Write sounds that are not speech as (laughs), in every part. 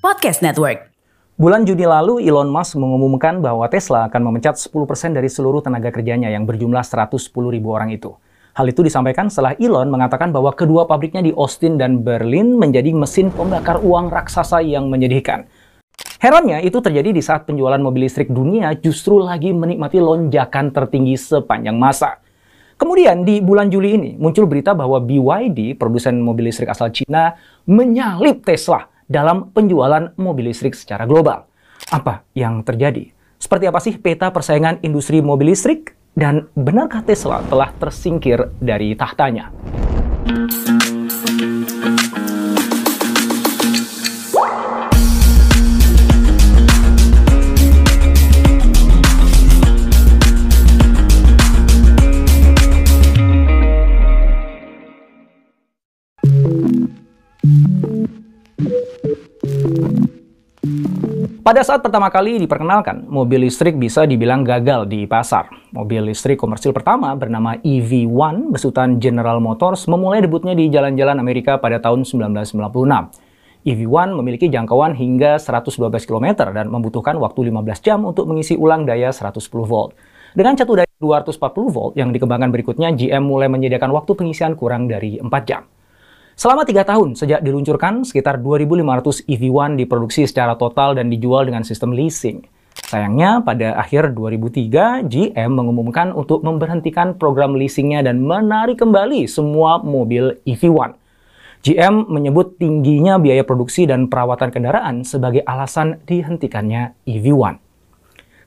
Podcast Network. Bulan Juni lalu, Elon Musk mengumumkan bahwa Tesla akan memecat 10% dari seluruh tenaga kerjanya yang berjumlah 110 ribu orang itu. Hal itu disampaikan setelah Elon mengatakan bahwa kedua pabriknya di Austin dan Berlin menjadi mesin pembakar uang raksasa yang menyedihkan. Herannya, itu terjadi di saat penjualan mobil listrik dunia justru lagi menikmati lonjakan tertinggi sepanjang masa. Kemudian di bulan Juli ini muncul berita bahwa BYD, produsen mobil listrik asal Cina, menyalip Tesla dalam penjualan mobil listrik secara global. Apa yang terjadi? Seperti apa sih peta persaingan industri mobil listrik? Dan benarkah Tesla telah tersingkir dari tahtanya? Pada saat pertama kali diperkenalkan, mobil listrik bisa dibilang gagal di pasar. Mobil listrik komersil pertama bernama EV1 besutan General Motors memulai debutnya di jalan-jalan Amerika pada tahun 1996. EV1 memiliki jangkauan hingga 112 km dan membutuhkan waktu 15 jam untuk mengisi ulang daya 110 volt. Dengan catu daya 240 volt yang dikembangkan berikutnya, GM mulai menyediakan waktu pengisian kurang dari 4 jam. Selama tiga tahun sejak diluncurkan, sekitar 2.500 EV1 diproduksi secara total dan dijual dengan sistem leasing. Sayangnya, pada akhir 2003, GM mengumumkan untuk memberhentikan program leasingnya dan menarik kembali semua mobil EV1. GM menyebut tingginya biaya produksi dan perawatan kendaraan sebagai alasan dihentikannya EV1.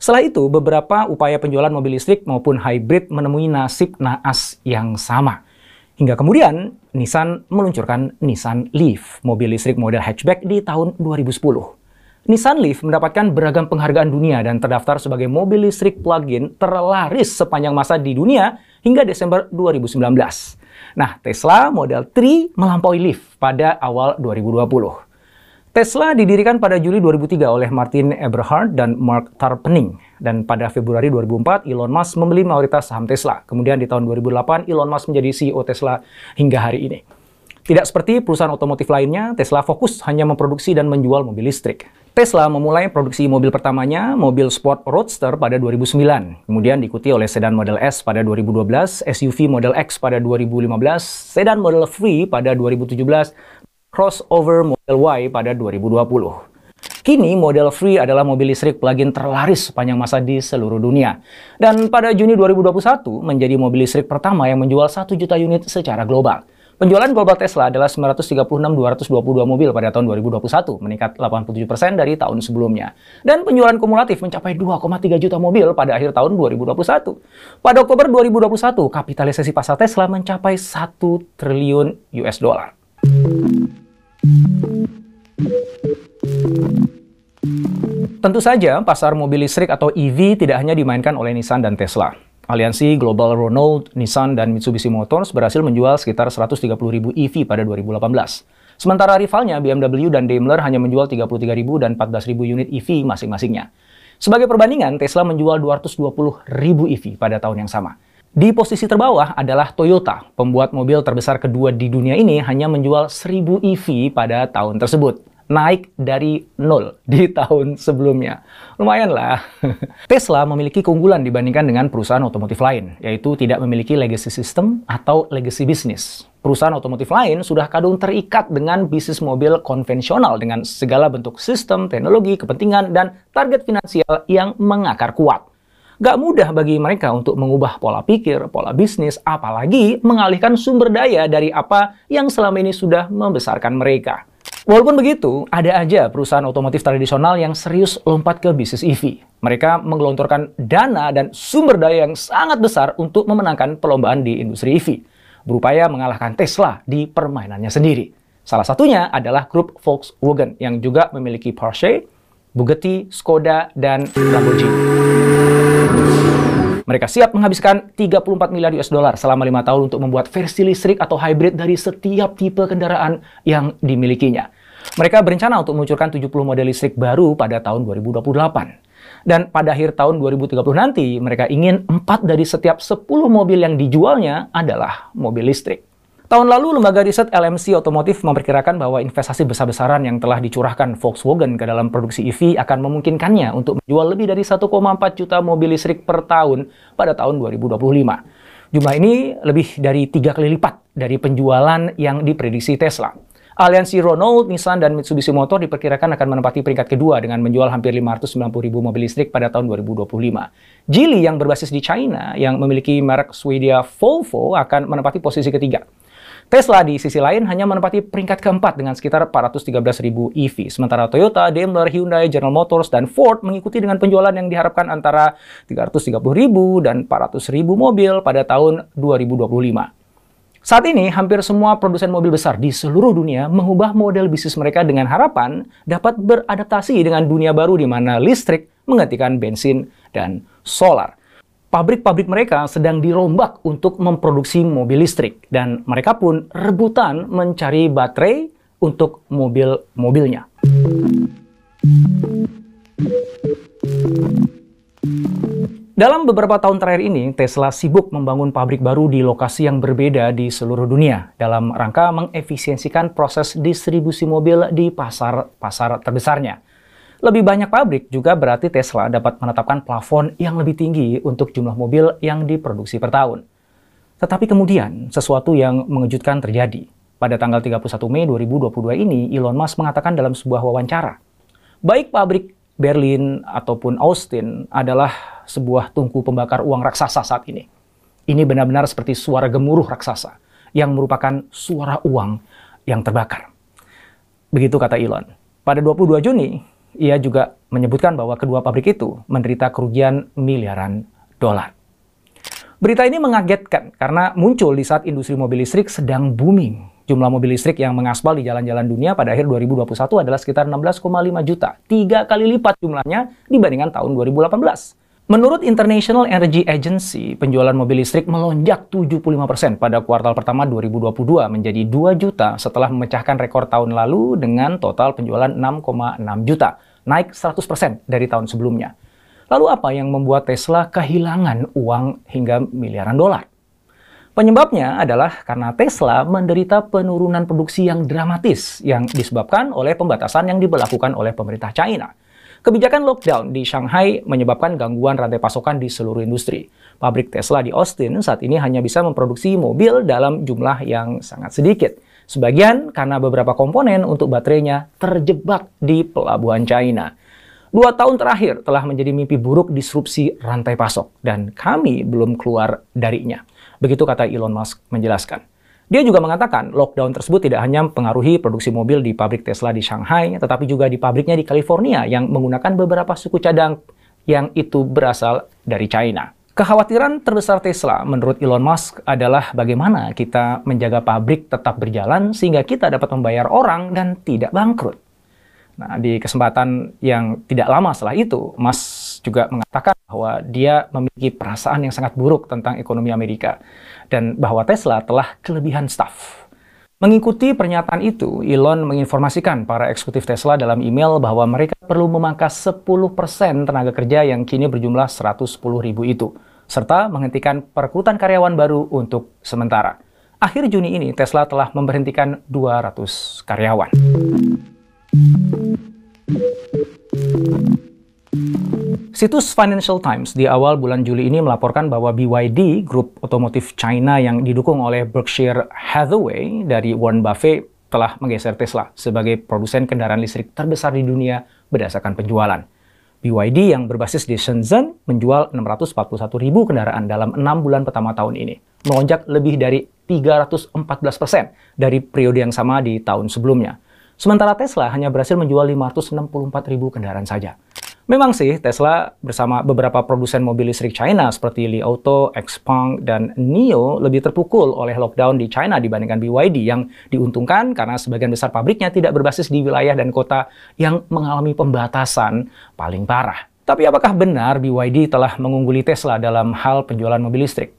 Setelah itu, beberapa upaya penjualan mobil listrik maupun hybrid menemui nasib naas yang sama. Hingga kemudian, Nissan meluncurkan Nissan Leaf, mobil listrik model hatchback di tahun 2010. Nissan Leaf mendapatkan beragam penghargaan dunia dan terdaftar sebagai mobil listrik plug-in terlaris sepanjang masa di dunia hingga Desember 2019. Nah, Tesla Model 3 melampaui Leaf pada awal 2020. Tesla didirikan pada Juli 2003 oleh Martin Eberhard dan Mark Tarpenning. Dan pada Februari 2004, Elon Musk membeli mayoritas saham Tesla. Kemudian di tahun 2008, Elon Musk menjadi CEO Tesla hingga hari ini. Tidak seperti perusahaan otomotif lainnya, Tesla fokus hanya memproduksi dan menjual mobil listrik. Tesla memulai produksi mobil pertamanya, mobil sport Roadster pada 2009. Kemudian diikuti oleh sedan Model S pada 2012, SUV Model X pada 2015, sedan Model 3 pada 2017, crossover Model Y pada 2020. Kini Model 3 adalah mobil listrik plug-in terlaris sepanjang masa di seluruh dunia. Dan pada Juni 2021 menjadi mobil listrik pertama yang menjual 1 juta unit secara global. Penjualan global Tesla adalah 936.222 mobil pada tahun 2021, meningkat 87% dari tahun sebelumnya. Dan penjualan kumulatif mencapai 2,3 juta mobil pada akhir tahun 2021. Pada Oktober 2021, kapitalisasi pasar Tesla mencapai 1 triliun US dollar. Tentu saja, pasar mobil listrik atau EV tidak hanya dimainkan oleh Nissan dan Tesla. Aliansi Global Renault, Nissan, dan Mitsubishi Motors berhasil menjual sekitar 130.000 EV pada 2018. Sementara rivalnya BMW dan Daimler hanya menjual 33.000 dan 14.000 unit EV masing-masingnya. Sebagai perbandingan, Tesla menjual 220.000 EV pada tahun yang sama. Di posisi terbawah adalah Toyota, pembuat mobil terbesar kedua di dunia ini hanya menjual 1000 EV pada tahun tersebut. Naik dari nol (laughs) di tahun sebelumnya. Lumayan lah. (laughs) Tesla memiliki keunggulan dibandingkan dengan perusahaan otomotif lain, yaitu tidak memiliki legacy system atau legacy business. Perusahaan otomotif lain sudah kadung terikat dengan bisnis mobil konvensional dengan segala bentuk sistem, teknologi, kepentingan, dan target finansial yang mengakar kuat. Gak mudah bagi mereka untuk mengubah pola pikir, pola bisnis, apalagi mengalihkan sumber daya dari apa yang selama ini sudah membesarkan mereka. Walaupun begitu, ada aja perusahaan otomotif tradisional yang serius lompat ke bisnis EV. Mereka menggelontorkan dana dan sumber daya yang sangat besar untuk memenangkan perlombaan di industri EV, berupaya mengalahkan Tesla di permainannya sendiri. Salah satunya adalah grup Volkswagen yang juga memiliki Porsche, Bugatti, Skoda, dan Lamborghini. Mereka siap menghabiskan 34 miliar US dollar selama lima tahun untuk membuat versi listrik atau hybrid dari setiap tipe kendaraan yang dimilikinya. Mereka berencana untuk meluncurkan 70 model listrik baru pada tahun 2028. Dan pada akhir tahun 2030 nanti, mereka ingin 4 dari setiap 10 mobil yang dijualnya adalah mobil listrik. Tahun lalu, lembaga riset LMC Otomotif memperkirakan bahwa investasi besar-besaran yang telah dicurahkan Volkswagen ke dalam produksi EV akan memungkinkannya untuk menjual lebih dari 1,4 juta mobil listrik per tahun pada tahun 2025. Jumlah ini lebih dari tiga kali lipat dari penjualan yang diprediksi Tesla. Aliansi Renault, Nissan, dan Mitsubishi Motor diperkirakan akan menempati peringkat kedua dengan menjual hampir 590 ribu mobil listrik pada tahun 2025. Geely yang berbasis di China, yang memiliki merek Swedia Volvo, akan menempati posisi ketiga. Tesla di sisi lain hanya menempati peringkat keempat dengan sekitar 413 ribu EV. Sementara Toyota, Daimler, Hyundai, General Motors, dan Ford mengikuti dengan penjualan yang diharapkan antara 330 ribu dan 400 ribu mobil pada tahun 2025. Saat ini, hampir semua produsen mobil besar di seluruh dunia mengubah model bisnis mereka dengan harapan dapat beradaptasi dengan dunia baru di mana listrik menggantikan bensin dan solar. Pabrik-pabrik mereka sedang dirombak untuk memproduksi mobil listrik dan mereka pun rebutan mencari baterai untuk mobil-mobilnya. Dalam beberapa tahun terakhir ini, Tesla sibuk membangun pabrik baru di lokasi yang berbeda di seluruh dunia dalam rangka mengefisiensikan proses distribusi mobil di pasar-pasar terbesarnya. Lebih banyak pabrik juga berarti Tesla dapat menetapkan plafon yang lebih tinggi untuk jumlah mobil yang diproduksi per tahun. Tetapi kemudian, sesuatu yang mengejutkan terjadi. Pada tanggal 31 Mei 2022 ini, Elon Musk mengatakan dalam sebuah wawancara, baik pabrik Berlin ataupun Austin adalah sebuah tungku pembakar uang raksasa saat ini. Ini benar-benar seperti suara gemuruh raksasa yang merupakan suara uang yang terbakar. Begitu kata Elon. Pada 22 Juni, ia juga menyebutkan bahwa kedua pabrik itu menderita kerugian miliaran dolar. Berita ini mengagetkan karena muncul di saat industri mobil listrik sedang booming Jumlah mobil listrik yang mengaspal di jalan-jalan dunia pada akhir 2021 adalah sekitar 16,5 juta, tiga kali lipat jumlahnya dibandingkan tahun 2018. Menurut International Energy Agency, penjualan mobil listrik melonjak 75% pada kuartal pertama 2022 menjadi 2 juta setelah memecahkan rekor tahun lalu dengan total penjualan 6,6 juta, naik 100% dari tahun sebelumnya. Lalu apa yang membuat Tesla kehilangan uang hingga miliaran dolar? Penyebabnya adalah karena Tesla menderita penurunan produksi yang dramatis yang disebabkan oleh pembatasan yang diberlakukan oleh pemerintah China. Kebijakan lockdown di Shanghai menyebabkan gangguan rantai pasokan di seluruh industri. Pabrik Tesla di Austin saat ini hanya bisa memproduksi mobil dalam jumlah yang sangat sedikit. Sebagian karena beberapa komponen untuk baterainya terjebak di pelabuhan China. Dua tahun terakhir telah menjadi mimpi buruk disrupsi rantai pasok, dan kami belum keluar darinya. Begitu kata Elon Musk menjelaskan. Dia juga mengatakan lockdown tersebut tidak hanya mempengaruhi produksi mobil di pabrik Tesla di Shanghai, tetapi juga di pabriknya di California yang menggunakan beberapa suku cadang yang itu berasal dari China. Kekhawatiran terbesar Tesla menurut Elon Musk adalah bagaimana kita menjaga pabrik tetap berjalan sehingga kita dapat membayar orang dan tidak bangkrut. Nah, di kesempatan yang tidak lama setelah itu, Musk juga mengatakan bahwa dia memiliki perasaan yang sangat buruk tentang ekonomi Amerika dan bahwa Tesla telah kelebihan staf. Mengikuti pernyataan itu, Elon menginformasikan para eksekutif Tesla dalam email bahwa mereka perlu memangkas 10% tenaga kerja yang kini berjumlah 110 ribu itu, serta menghentikan perekrutan karyawan baru untuk sementara. Akhir Juni ini, Tesla telah memberhentikan 200 karyawan. Situs Financial Times di awal bulan Juli ini melaporkan bahwa BYD, grup otomotif China yang didukung oleh Berkshire Hathaway dari Warren Buffett, telah menggeser Tesla sebagai produsen kendaraan listrik terbesar di dunia berdasarkan penjualan. BYD yang berbasis di Shenzhen menjual 641 ribu kendaraan dalam enam bulan pertama tahun ini, melonjak lebih dari 314 persen dari periode yang sama di tahun sebelumnya. Sementara Tesla hanya berhasil menjual 564 ribu kendaraan saja. Memang sih, Tesla bersama beberapa produsen mobil listrik China seperti Li Auto, Xpeng, dan NIO lebih terpukul oleh lockdown di China dibandingkan BYD yang diuntungkan karena sebagian besar pabriknya tidak berbasis di wilayah dan kota yang mengalami pembatasan paling parah. Tapi apakah benar BYD telah mengungguli Tesla dalam hal penjualan mobil listrik?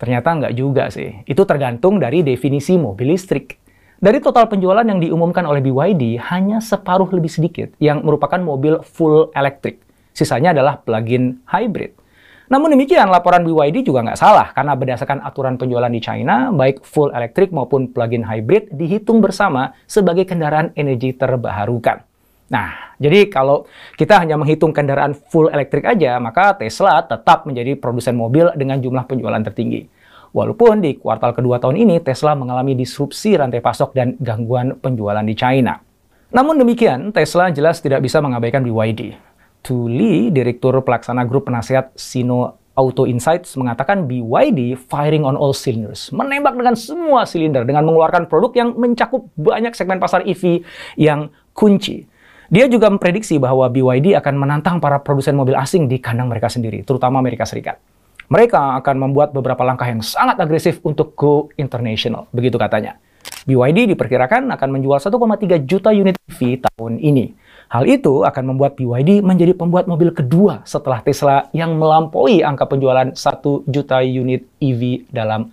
Ternyata nggak juga sih. Itu tergantung dari definisi mobil listrik. Dari total penjualan yang diumumkan oleh BYD, hanya separuh lebih sedikit yang merupakan mobil full electric. Sisanya adalah plug-in hybrid. Namun demikian, laporan BYD juga nggak salah karena berdasarkan aturan penjualan di China, baik full electric maupun plug-in hybrid dihitung bersama sebagai kendaraan energi terbarukan. Nah, jadi kalau kita hanya menghitung kendaraan full electric aja, maka Tesla tetap menjadi produsen mobil dengan jumlah penjualan tertinggi. Walaupun di kuartal kedua tahun ini Tesla mengalami disrupsi rantai pasok dan gangguan penjualan di China. Namun demikian, Tesla jelas tidak bisa mengabaikan BYD. Tu Li, Direktur Pelaksana Grup Penasihat Sino Auto Insights mengatakan BYD firing on all cylinders, menembak dengan semua silinder dengan mengeluarkan produk yang mencakup banyak segmen pasar EV yang kunci. Dia juga memprediksi bahwa BYD akan menantang para produsen mobil asing di kandang mereka sendiri, terutama Amerika Serikat. Mereka akan membuat beberapa langkah yang sangat agresif untuk go international, begitu katanya. BYD diperkirakan akan menjual 1,3 juta unit EV tahun ini. Hal itu akan membuat BYD menjadi pembuat mobil kedua setelah Tesla yang melampaui angka penjualan 1 juta unit EV dalam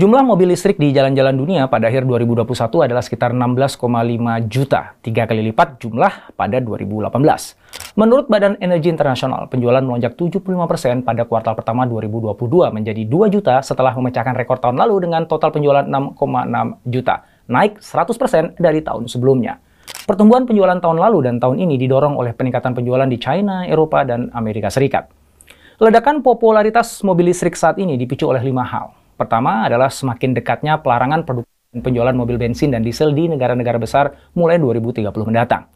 Jumlah mobil listrik di jalan-jalan dunia pada akhir 2021 adalah sekitar 16,5 juta, tiga kali lipat jumlah pada 2018. Menurut Badan Energi Internasional, penjualan melonjak 75% pada kuartal pertama 2022 menjadi 2 juta setelah memecahkan rekor tahun lalu dengan total penjualan 6,6 juta, naik 100% dari tahun sebelumnya. Pertumbuhan penjualan tahun lalu dan tahun ini didorong oleh peningkatan penjualan di China, Eropa, dan Amerika Serikat. Ledakan popularitas mobil listrik saat ini dipicu oleh lima hal. Pertama adalah semakin dekatnya pelarangan produk penjualan mobil bensin dan diesel di negara-negara besar mulai 2030 mendatang.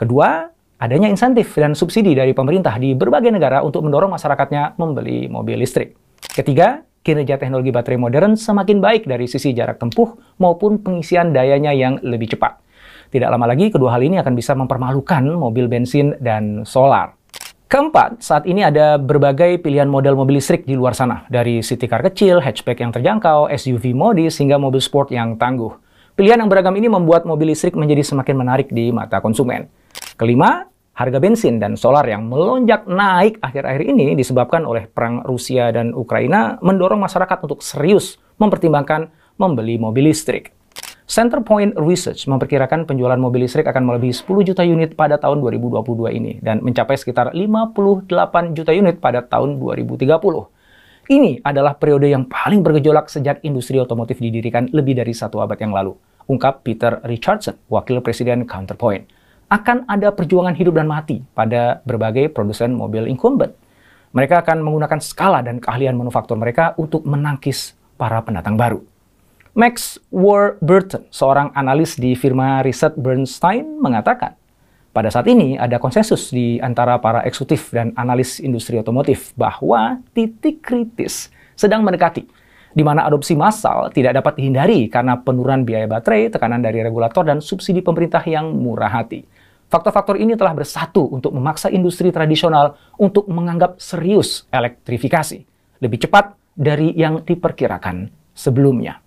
Kedua, adanya insentif dan subsidi dari pemerintah di berbagai negara untuk mendorong masyarakatnya membeli mobil listrik. Ketiga, kinerja teknologi baterai modern semakin baik dari sisi jarak tempuh maupun pengisian dayanya yang lebih cepat. Tidak lama lagi, kedua hal ini akan bisa mempermalukan mobil bensin dan solar. Keempat, saat ini ada berbagai pilihan model mobil listrik di luar sana, dari city car kecil, hatchback yang terjangkau, SUV modis, hingga mobil sport yang tangguh. Pilihan yang beragam ini membuat mobil listrik menjadi semakin menarik di mata konsumen. Kelima, harga bensin dan solar yang melonjak naik akhir-akhir ini disebabkan oleh perang Rusia dan Ukraina mendorong masyarakat untuk serius mempertimbangkan membeli mobil listrik. Centerpoint Research memperkirakan penjualan mobil listrik akan melebihi 10 juta unit pada tahun 2022 ini dan mencapai sekitar 58 juta unit pada tahun 2030. Ini adalah periode yang paling bergejolak sejak industri otomotif didirikan lebih dari satu abad yang lalu, ungkap Peter Richardson, wakil presiden Counterpoint. Akan ada perjuangan hidup dan mati pada berbagai produsen mobil incumbent. Mereka akan menggunakan skala dan keahlian manufaktur mereka untuk menangkis para pendatang baru. Max Warburton, seorang analis di firma riset Bernstein, mengatakan, pada saat ini ada konsensus di antara para eksekutif dan analis industri otomotif bahwa titik kritis sedang mendekati, di mana adopsi massal tidak dapat dihindari karena penurunan biaya baterai, tekanan dari regulator, dan subsidi pemerintah yang murah hati. Faktor-faktor ini telah bersatu untuk memaksa industri tradisional untuk menganggap serius elektrifikasi lebih cepat dari yang diperkirakan sebelumnya.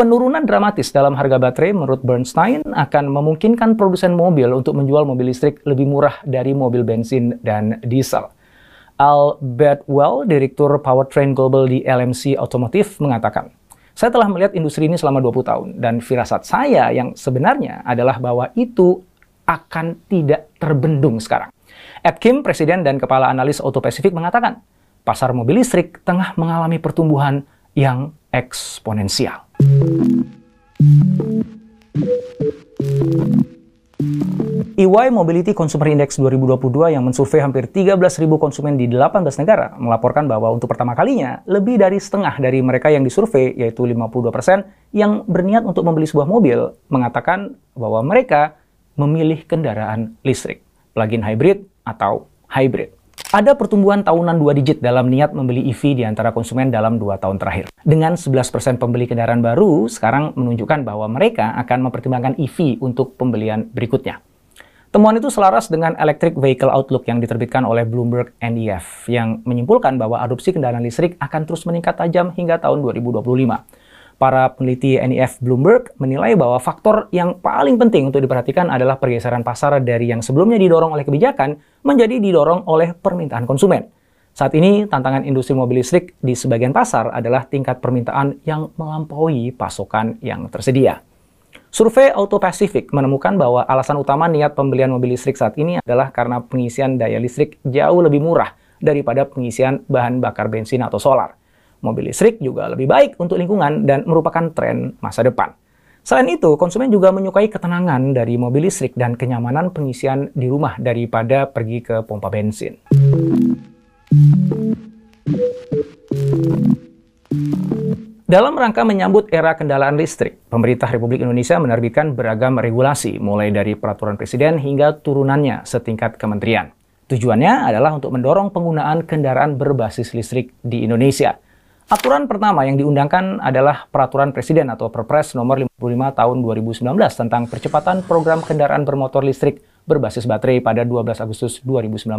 Penurunan dramatis dalam harga baterai menurut Bernstein akan memungkinkan produsen mobil untuk menjual mobil listrik lebih murah dari mobil bensin dan diesel. Al Bedwell, Direktur Powertrain Global di LMC Automotive, mengatakan, saya telah melihat industri ini selama 20 tahun, dan firasat saya yang sebenarnya adalah bahwa itu akan tidak terbendung sekarang. Ed Kim, Presiden dan Kepala Analis Auto Pacific mengatakan, pasar mobil listrik tengah mengalami pertumbuhan yang eksponensial. EY Mobility Consumer Index 2022 yang mensurvei hampir 13.000 konsumen di 18 negara melaporkan bahwa untuk pertama kalinya, lebih dari setengah dari mereka yang disurvei, yaitu 52% yang berniat untuk membeli sebuah mobil, mengatakan bahwa mereka memilih kendaraan listrik, plug-in hybrid atau hybrid. Ada pertumbuhan tahunan dua digit dalam niat membeli EV di antara konsumen dalam dua tahun terakhir. Dengan 11% pembeli kendaraan baru, sekarang menunjukkan bahwa mereka akan mempertimbangkan EV untuk pembelian berikutnya. Temuan itu selaras dengan Electric Vehicle Outlook yang diterbitkan oleh Bloomberg NEF yang menyimpulkan bahwa adopsi kendaraan listrik akan terus meningkat tajam hingga tahun 2025. Para peneliti NEF Bloomberg menilai bahwa faktor yang paling penting untuk diperhatikan adalah pergeseran pasar dari yang sebelumnya didorong oleh kebijakan menjadi didorong oleh permintaan konsumen. Saat ini, tantangan industri mobil listrik di sebagian pasar adalah tingkat permintaan yang melampaui pasokan yang tersedia. Survei Auto Pacific menemukan bahwa alasan utama niat pembelian mobil listrik saat ini adalah karena pengisian daya listrik jauh lebih murah daripada pengisian bahan bakar bensin atau solar. Mobil listrik juga lebih baik untuk lingkungan dan merupakan tren masa depan. Selain itu, konsumen juga menyukai ketenangan dari mobil listrik dan kenyamanan pengisian di rumah daripada pergi ke pompa bensin. Dalam rangka menyambut era kendaraan listrik, pemerintah Republik Indonesia menerbitkan beragam regulasi, mulai dari peraturan presiden hingga turunannya setingkat kementerian. Tujuannya adalah untuk mendorong penggunaan kendaraan berbasis listrik di Indonesia. Aturan pertama yang diundangkan adalah Peraturan Presiden atau Perpres nomor 55 tahun 2019 tentang percepatan program kendaraan bermotor listrik berbasis baterai pada 12 Agustus 2019.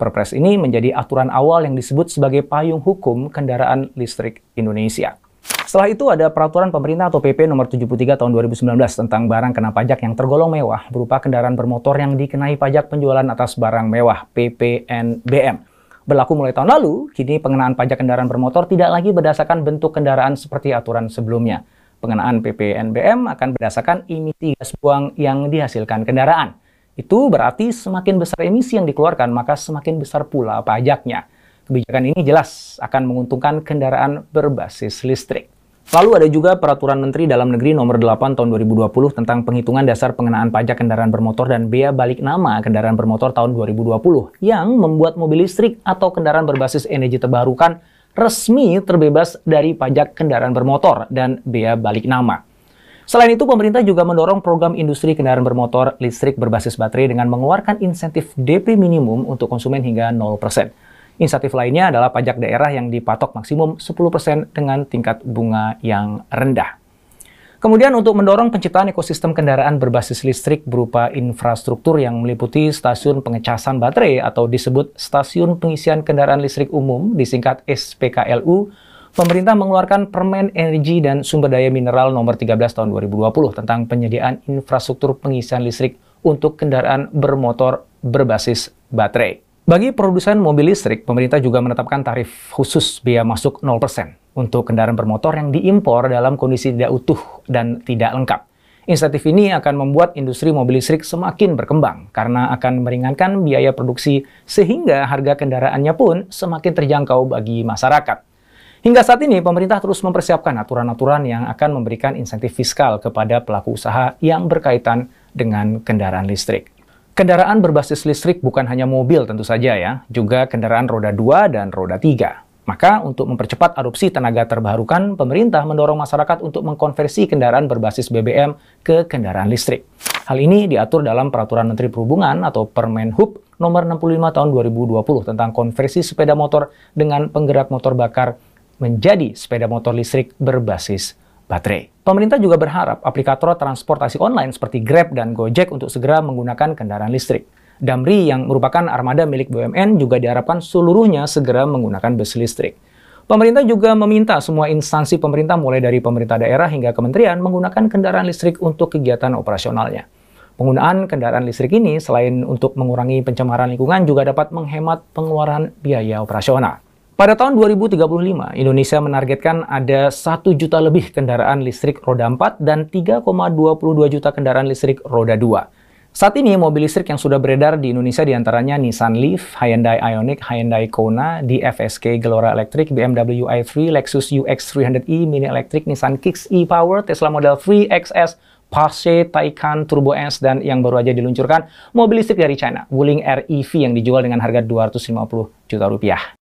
Perpres ini menjadi aturan awal yang disebut sebagai payung hukum kendaraan listrik Indonesia. Setelah itu ada peraturan pemerintah atau PP nomor 73 tahun 2019 tentang barang kena pajak yang tergolong mewah berupa kendaraan bermotor yang dikenai pajak penjualan atas barang mewah PPNBM. Berlaku mulai tahun lalu, kini pengenaan pajak kendaraan bermotor tidak lagi berdasarkan bentuk kendaraan seperti aturan sebelumnya. Pengenaan PPNBM akan berdasarkan emisi gas buang yang dihasilkan kendaraan. Itu berarti semakin besar emisi yang dikeluarkan, maka semakin besar pula pajaknya. Kebijakan ini jelas akan menguntungkan kendaraan berbasis listrik. Lalu ada juga Peraturan Menteri Dalam Negeri Nomor 8 Tahun 2020 tentang penghitungan dasar pengenaan pajak kendaraan bermotor dan bea balik nama kendaraan bermotor tahun 2020 yang membuat mobil listrik atau kendaraan berbasis energi terbarukan resmi terbebas dari pajak kendaraan bermotor dan bea balik nama. Selain itu, pemerintah juga mendorong program industri kendaraan bermotor listrik berbasis baterai dengan mengeluarkan insentif DP minimum untuk konsumen hingga 0%. Insentif lainnya adalah pajak daerah yang dipatok maksimum 10% dengan tingkat bunga yang rendah. Kemudian untuk mendorong penciptaan ekosistem kendaraan berbasis listrik berupa infrastruktur yang meliputi stasiun pengecasan baterai atau disebut stasiun pengisian kendaraan listrik umum disingkat SPKLU pemerintah mengeluarkan Permen Energi dan Sumber Daya Mineral nomor 13 tahun 2020 tentang penyediaan infrastruktur pengisian listrik untuk kendaraan bermotor berbasis baterai. Bagi produsen mobil listrik, pemerintah juga menetapkan tarif khusus biaya masuk 0% untuk kendaraan bermotor yang diimpor dalam kondisi tidak utuh dan tidak lengkap. Insentif ini akan membuat industri mobil listrik semakin berkembang karena akan meringankan biaya produksi sehingga harga kendaraannya pun semakin terjangkau bagi masyarakat. Hingga saat ini, pemerintah terus mempersiapkan aturan-aturan yang akan memberikan insentif fiskal kepada pelaku usaha yang berkaitan dengan kendaraan listrik. Kendaraan berbasis listrik bukan hanya mobil tentu saja ya, juga kendaraan roda 2 dan roda 3. Maka untuk mempercepat adopsi tenaga terbarukan, pemerintah mendorong masyarakat untuk mengkonversi kendaraan berbasis BBM ke kendaraan listrik. Hal ini diatur dalam Peraturan Menteri Perhubungan atau Permen Hub nomor 65 tahun 2020 tentang konversi sepeda motor dengan penggerak motor bakar menjadi sepeda motor listrik berbasis baterai. Pemerintah juga berharap aplikator transportasi online seperti Grab dan Gojek untuk segera menggunakan kendaraan listrik. Damri yang merupakan armada milik BUMN juga diharapkan seluruhnya segera menggunakan bus listrik. Pemerintah juga meminta semua instansi pemerintah mulai dari pemerintah daerah hingga kementerian menggunakan kendaraan listrik untuk kegiatan operasionalnya. Penggunaan kendaraan listrik ini selain untuk mengurangi pencemaran lingkungan juga dapat menghemat pengeluaran biaya operasional. Pada tahun 2035, Indonesia menargetkan ada 1 juta lebih kendaraan listrik roda 4 dan 3,22 juta kendaraan listrik roda 2. Saat ini, mobil listrik yang sudah beredar di Indonesia di antaranya Nissan Leaf, Hyundai Ioniq, Hyundai Kona, DFSK Gelora Electric, BMW i3, Lexus UX 300e Mini Electric, Nissan Kicks e-Power, Tesla Model 3 XS, Porsche Taycan Turbo S, dan yang baru aja diluncurkan, mobil listrik dari China, Wuling REV yang dijual dengan harga 250 juta rupiah.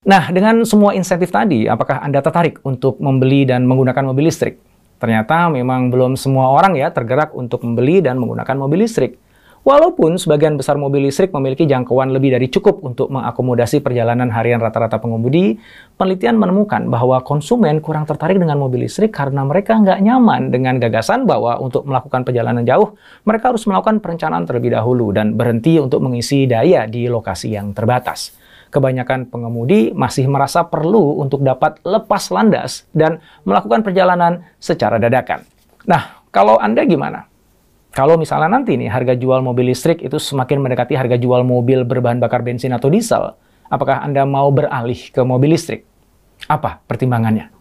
Nah, dengan semua insentif tadi, apakah Anda tertarik untuk membeli dan menggunakan mobil listrik? Ternyata memang belum semua orang ya tergerak untuk membeli dan menggunakan mobil listrik. Walaupun sebagian besar mobil listrik memiliki jangkauan lebih dari cukup untuk mengakomodasi perjalanan harian rata-rata pengemudi, penelitian menemukan bahwa konsumen kurang tertarik dengan mobil listrik karena mereka nggak nyaman dengan gagasan bahwa untuk melakukan perjalanan jauh, mereka harus melakukan perencanaan terlebih dahulu dan berhenti untuk mengisi daya di lokasi yang terbatas. Kebanyakan pengemudi masih merasa perlu untuk dapat lepas landas dan melakukan perjalanan secara dadakan. Nah, kalau Anda gimana? Kalau misalnya nanti nih harga jual mobil listrik itu semakin mendekati harga jual mobil berbahan bakar bensin atau diesel, apakah Anda mau beralih ke mobil listrik? Apa pertimbangannya?